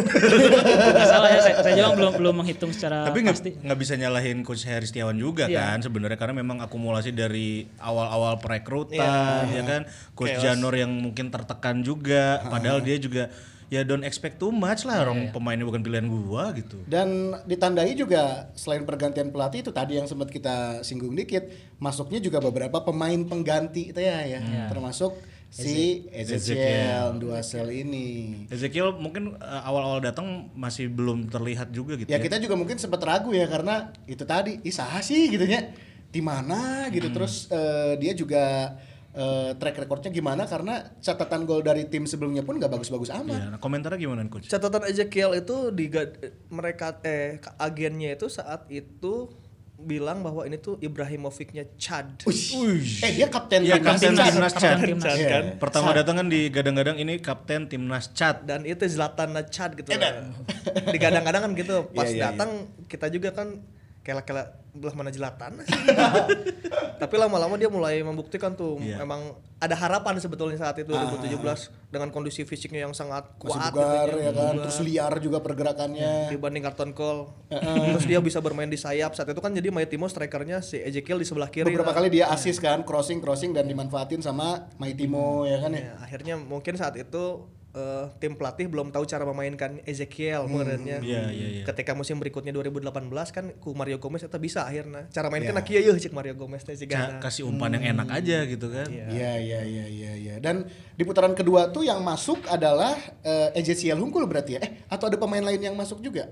nggak salah ya, saya, saya juga belum belum menghitung secara Tapi nggak pasti. nggak bisa nyalahin coach Harry Setiawan juga Iya. kan sebenarnya karena memang akumulasi dari awal-awal perekrutan ya kan coach Janur yang mungkin tertekan juga padahal dia juga ya don't expect too much lah orang pemainnya bukan pilihan gua gitu. Dan ditandai juga selain pergantian pelatih itu tadi yang sempat kita singgung dikit, masuknya juga beberapa pemain pengganti itu ya ya, termasuk si Ezekiel dua sel ini. Ezekiel mungkin uh, awal-awal datang masih belum terlihat juga gitu Ya ya. kita juga mungkin sempat ragu ya karena itu tadi, ih saha sih gitu ya, di mana gitu terus eh, dia juga eh, track recordnya gimana karena catatan gol dari tim sebelumnya pun nggak bagus-bagus amat. Ya, nah, komentarnya gimana coach? Catatan Ezekiel itu di mereka eh agennya itu saat itu bilang bahwa ini tuh Ibrahimovicnya Chad. Eh dia kapten Iya, timnas kapten Chad. timnas Chad. Kapten timnas. Iya. kan? Pertama datang kan digadang-gadang ini kapten timnas Chad. dan itu Zlatan Chad gitu digadang-gadang kan gitu pas Iya, iya, datang kita juga kan kela-kela belah mana Zlatan tapi lama-lama dia mulai membuktikan tuh Iya. emang ada harapan sebetulnya saat itu 2017 dengan kondisi fisiknya yang sangat Ah. Masih kuat bugar gitu, ya kan, terus liar juga pergerakannya. dibanding karton call terus dia bisa bermain di sayap saat itu kan jadi Maitimo strikernya si Ezekiel di sebelah kiri Beberapa lah. kali dia assist kan, crossing crossing dan dimanfaatin sama Maitimo ya kan ya. Ya, akhirnya mungkin saat itu eh, tim pelatih belum tahu cara memainkan Ezekiel menurutnya. Iya, iya, iya. Ketika musim berikutnya 2018 kan ku Mario Gomez itu bisa akhirnya. Cara main Iya. kan kieu yeuh cek Mario Gomez teh kasih umpan yang enak aja gitu kan. Iya iya iya iya iya. Dan di putaran kedua tuh yang masuk adalah eh, Ezekiel Hungkul berarti ya. Eh atau ada pemain lain yang masuk juga?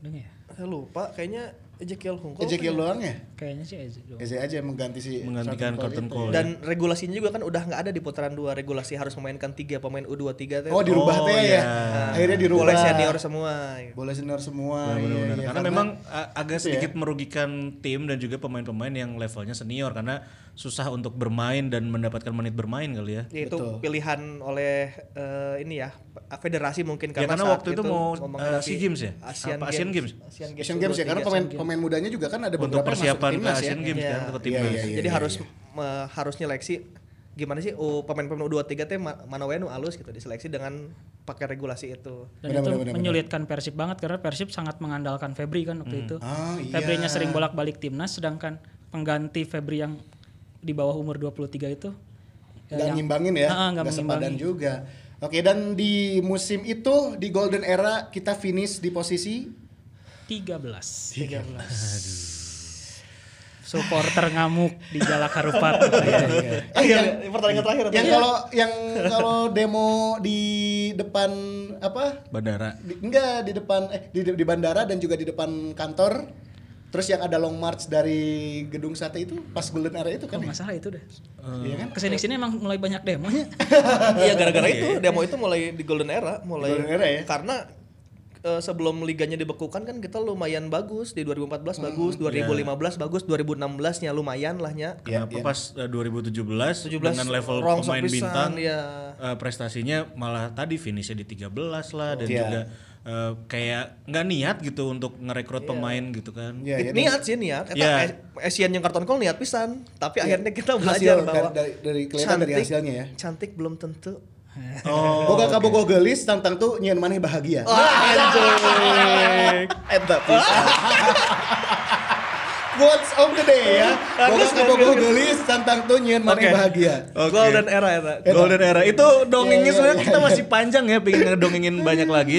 Ada ya? Saya lupa kayaknya Ezekiel Hungkul. Ezekiel kan ya. doang ya? Kayaknya sih Eze doang. Eze aja mengganti si Menggantikan Curtin Curtin Cole Cole. ya. Dan regulasinya juga kan udah nggak ada di putaran dua regulasi harus memainkan tiga pemain U23 teh. Oh dirubah Oh, teh iya. ya. Akhirnya dirubah. Boleh senior semua. Boleh senior semua. iya, Benar-benar. iya. karena, memang a- agak itu ya. sedikit merugikan tim dan juga pemain-pemain yang levelnya senior karena susah untuk bermain dan mendapatkan menit bermain kali ya. Ya, itu Betul. pilihan oleh eh, ini ya federasi mungkin Ya, karena, karena saat waktu itu mau, menghadapi eh, SEA Games ya? Asian, Apa, Asian Games? Asian Games, Asian Games ya karena 23. pemain pemain mudanya juga kan ada Untuk beberapa persiapan ke timnas ya. Asian Games Iya. kan ke Iya, timnas. iya, iya. Jadi harus me- harus nyeleksi gimana sih oh, pemain-pemain U23 teh ma- mana wae nu alus gitu diseleksi dengan pakai regulasi itu. Dan Benar, itu benar, benar, menyulitkan Persib banget karena Persib sangat mengandalkan Febri kan waktu itu. Ah, iya. Febrinya sering bolak-balik timnas sedangkan pengganti Febri yang di bawah umur 23 itu nggak yang- ngimbangin ya, Ah, nggak sepadan juga. Oke dan di musim itu di Golden Era kita finish di posisi 13. 13. Supporter ngamuk di Jalak Harupat. eh yang pertandingan terakhir yang kalau yang kalau demo di depan apa Bandara. di, enggak di depan eh di, di bandara dan juga di depan kantor terus yang ada long march dari gedung sate itu pas Golden Era itu kan ya? Kalau nggak salah itu deh. Iya kan Ke sini sini emang mulai banyak demonya. Iya gara-gara itu demo itu mulai di Golden Era, mulai Golden Era ya? karena eh, sebelum liganya dibekukan kan kita lumayan bagus di 2014 Hmm, bagus, iya. 2015 bagus, 2016-nya lumayan lah nya. Iya, Kenapa pas uh, 2017, 17 dengan level pemain bintang ya. uh, prestasinya malah tadi finishnya di 13 lah dan Iya. juga uh, kayak nggak niat gitu untuk ngerekrut pemain gitu kan. Iya, iya, niat sih niat. Eta Iya. eh, Asian yang karton call niat pisan, tapi akhirnya kita Hasil belajar dari- bahwa dari- dari- kelihatan dari hasilnya ya. Cantik belum tentu. Oh. Boga kabogo gelis tantang tuh nyen maneh bahagia. Eta pisan. Quotes of the day ya. Boga kabogo gelis tantang tuh nyen maneh Oke. bahagia. Oke. Golden era eta. Golden Era itu dongengnya Iya, iya, sebenarnya iya. kita masih panjang ya pengen ngedongengin banyak lagi.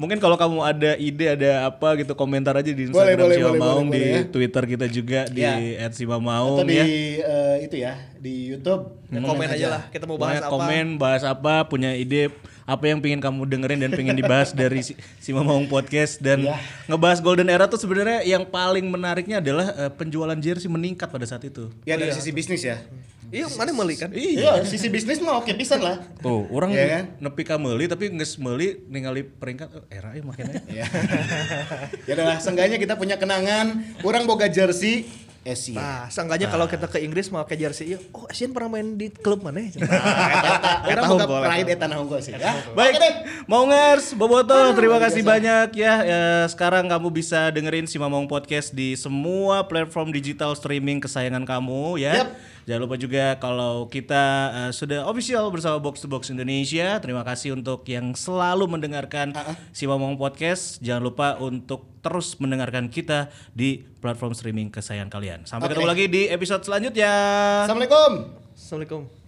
Mungkin kalau kamu ada ide ada apa gitu komentar aja di Instagram boleh, Siwa boleh, Maung boleh, di boleh ya. Twitter kita juga di Ya. @simamaung Atau di ya. eh, itu ya di YouTube. Komen aja lah, kita mau bahas Pokoknya apa. komen bahas apa punya ide apa yang pengen kamu dengerin dan pengen dibahas dari si, si Mamaung Podcast dan Ya. ngebahas Golden Era tuh sebenarnya yang paling menariknya adalah eh, penjualan jersey meningkat pada saat itu. Ya dari sisi bisnis ya. Iya, mana meli kan? Iya, sisi bisnis mah oke pisan lah. Tuh, orang Iya kan? nepi ka meuli tapi geus meuli ningali peringkat oh, era ya makanya. Ya. ya udah lah, seenggaknya kita punya kenangan. Orang boga jersey Asia. Nah, seenggaknya kalau kita ke Inggris mau ke jersey, iya, oh Asian pernah main di klub mana ya? Eta boga pride eta nah unggul sih ya. Baik, Oke deh. Maungers, Boboto, terima kasih biasa. banyak ya. Ya, Sekarang kamu bisa dengerin si Mamong Podcast di semua platform digital streaming kesayangan kamu ya. Yap. Jangan lupa juga kalau kita eh, sudah official bersama Box to Box Indonesia. Terima kasih untuk yang selalu mendengarkan si Mamong Podcast. Jangan lupa untuk terus mendengarkan kita di platform streaming kesayangan kalian. Sampai Oke. ketemu lagi di episode selanjutnya. Assalamualaikum. Assalamualaikum.